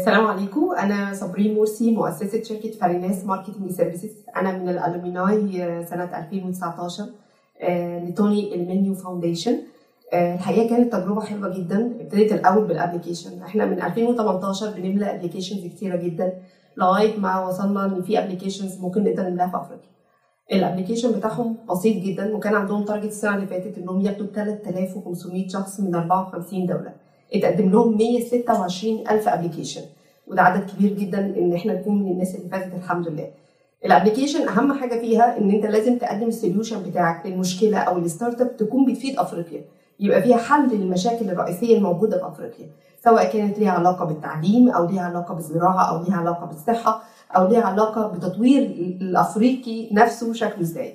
السلام عليكم. أنا صابرين مرسي مؤسسة شركة فاريناس ماركتنج سيرفيسز. أنا من ال alumni سنة 2019 آه، ل Tony Elumelu Foundation آه، الحقيقة كانت تجربة حلوة جدا. ابتديت الأول بال application إحنا من 2018 بنملى applications كتيرة جدا لغاية ما وصلنا إن في applications ممكن نقدر نملأها في أفريقيا. ال application بتاعهم بسيط جدا وكان عندهم target السنة اللي فاتت إنهم ياخدوا 3500 شخص من 54 دولة. اتقدم لهم 126 ألف application وده عدد كبير جدا إن إحنا نكون من الناس اللي فازت الحمد لله. ال application أهم حاجة فيها إن أنت لازم تقدم ال solution بتاعك للمشكلة أو ال startup تكون بتفيد أفريقيا. يبقى فيها حل للمشاكل الرئيسية الموجودة في أفريقيا. سواء كانت ليها علاقة بالتعليم أو ليها علاقة بالزراعة أو ليها علاقة بالصحة أو ليها علاقة بتطوير الأفريقي نفسه شكله إزاي.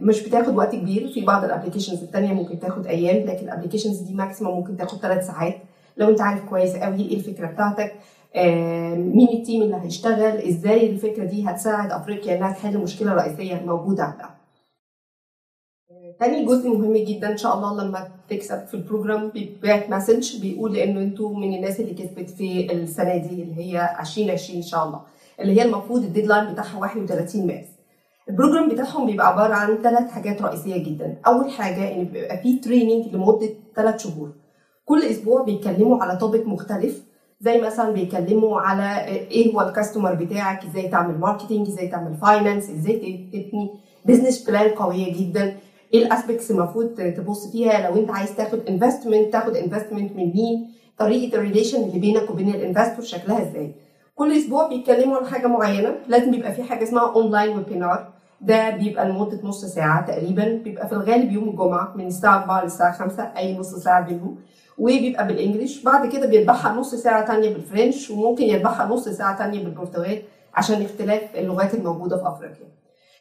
مش بتاخد وقت كبير. في بعض ال applications الثانية ممكن تاخد أيام لكن ال applications دي maximum ممكن تاخد ثلاث ساعات. لو انت عارف كويس قوي إيه الفكرة بتاعتك مين ال team اللي هيشتغل إزاي الفكرة دي هتساعد أفريقيا إنها تحل مشكلة رئيسية موجودة عندها. تاني جزء مهم جدا إن شاء الله لما تكسب في ال program بيبعت message بيقول إنه أنتوا من الناس اللي كسبت في السنة دي اللي هي 2020 إن شاء الله اللي هي المفروض ال deadline بتاعها 31 مارس. ال program بتاعهم بيبقى عبارة عن ثلاث حاجات رئيسية جدا. أول حاجة إن بيبقى فيه training لمدة ثلاث شهور. كل أسبوع بيتكلموا على topic مختلف زي مثلا بيتكلموا على إيه هو ال customer بتاعك إزاي تعمل marketing إزاي تعمل finance إزاي تبني business plan قوية جدا. إيه ال aspects المفروض تبص فيها؟ لو أنت عايز تاخد investment تاخد investment من مين؟ طريقة ال relation اللي بينك وبين ال investor شكلها إزاي؟ كل أسبوع بيتكلموا عن حاجة معينة. لازم يبقى في حاجة اسمها online webinar ده بيبقى لمدة نص ساعة تقريبا. بيبقى في الغالب يوم الجمعة من الساعة 4 للساعة 5 أي نص ساعة بينهم. وبيبقى بال English بعد كده بيتبعها نص ساعة تانية بال French وممكن يتبعها نص ساعة تانية بالبرتغال عشان اختلاف اللغات الموجودة في أفريقيا.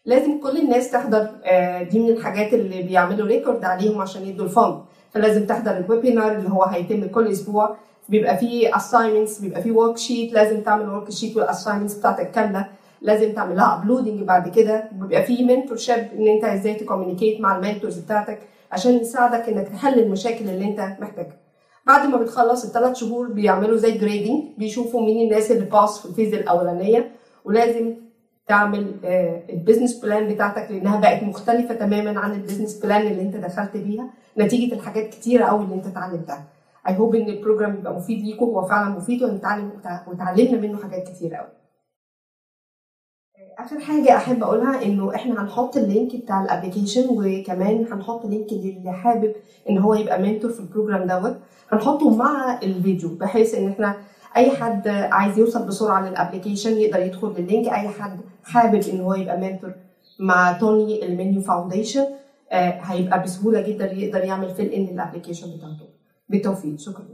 لازم كل الناس تحضر دي من الحاجات اللي بيعملوا record عليهم عشان يدوا ال fund فلازم تحضر ال webinar اللي هو هيتم كل أسبوع. بيبقى فيه assignments بيبقى فيه worksheet لازم تعمل worksheet وال assignments بتاعتك كاملة. لازم تعمل لها uploading بعد كده بيبقى فيه mentorship إن أنت إزاي ت communicate مع ال mentors بتاعتك عشان يساعدك إنك تحل المشاكل اللي أنت محتاجها. بعد ما بتخلص الثلاث شهور بيعملوا زي grading بيشوفوا مين الناس اللي pass في ال phase الأولانية ولازم تعمل ال business plan بتاعتك لأنها بقت مختلفة تماما عن ال business plan اللي أنت دخلت بيها نتيجة الحاجات كتيرة قوي اللي أنت اتعلمتها. I hope إن ال program يبقى مفيد ليكم هو فعلا مفيد ونتعلم وتعلمنا منه حاجات كتير قوي آخر حاجة أحب أقولها إنه إحنا هنحط ال link بتاع ال application وكمان هنحط link للي حابب إن هو يبقى mentor في ال program دوت هنحطه مع الفيديو بحيث إن إحنا أي حد عايز يوصل بسرعة لل application يقدر يدخل لل link أي حد حابب إن هو يبقى mentor مع توني المنيو فاونديشن هيبقى بسهولة جدا يقدر يعمل fill in ال application بتاعته. بالتوفيق. شكرا.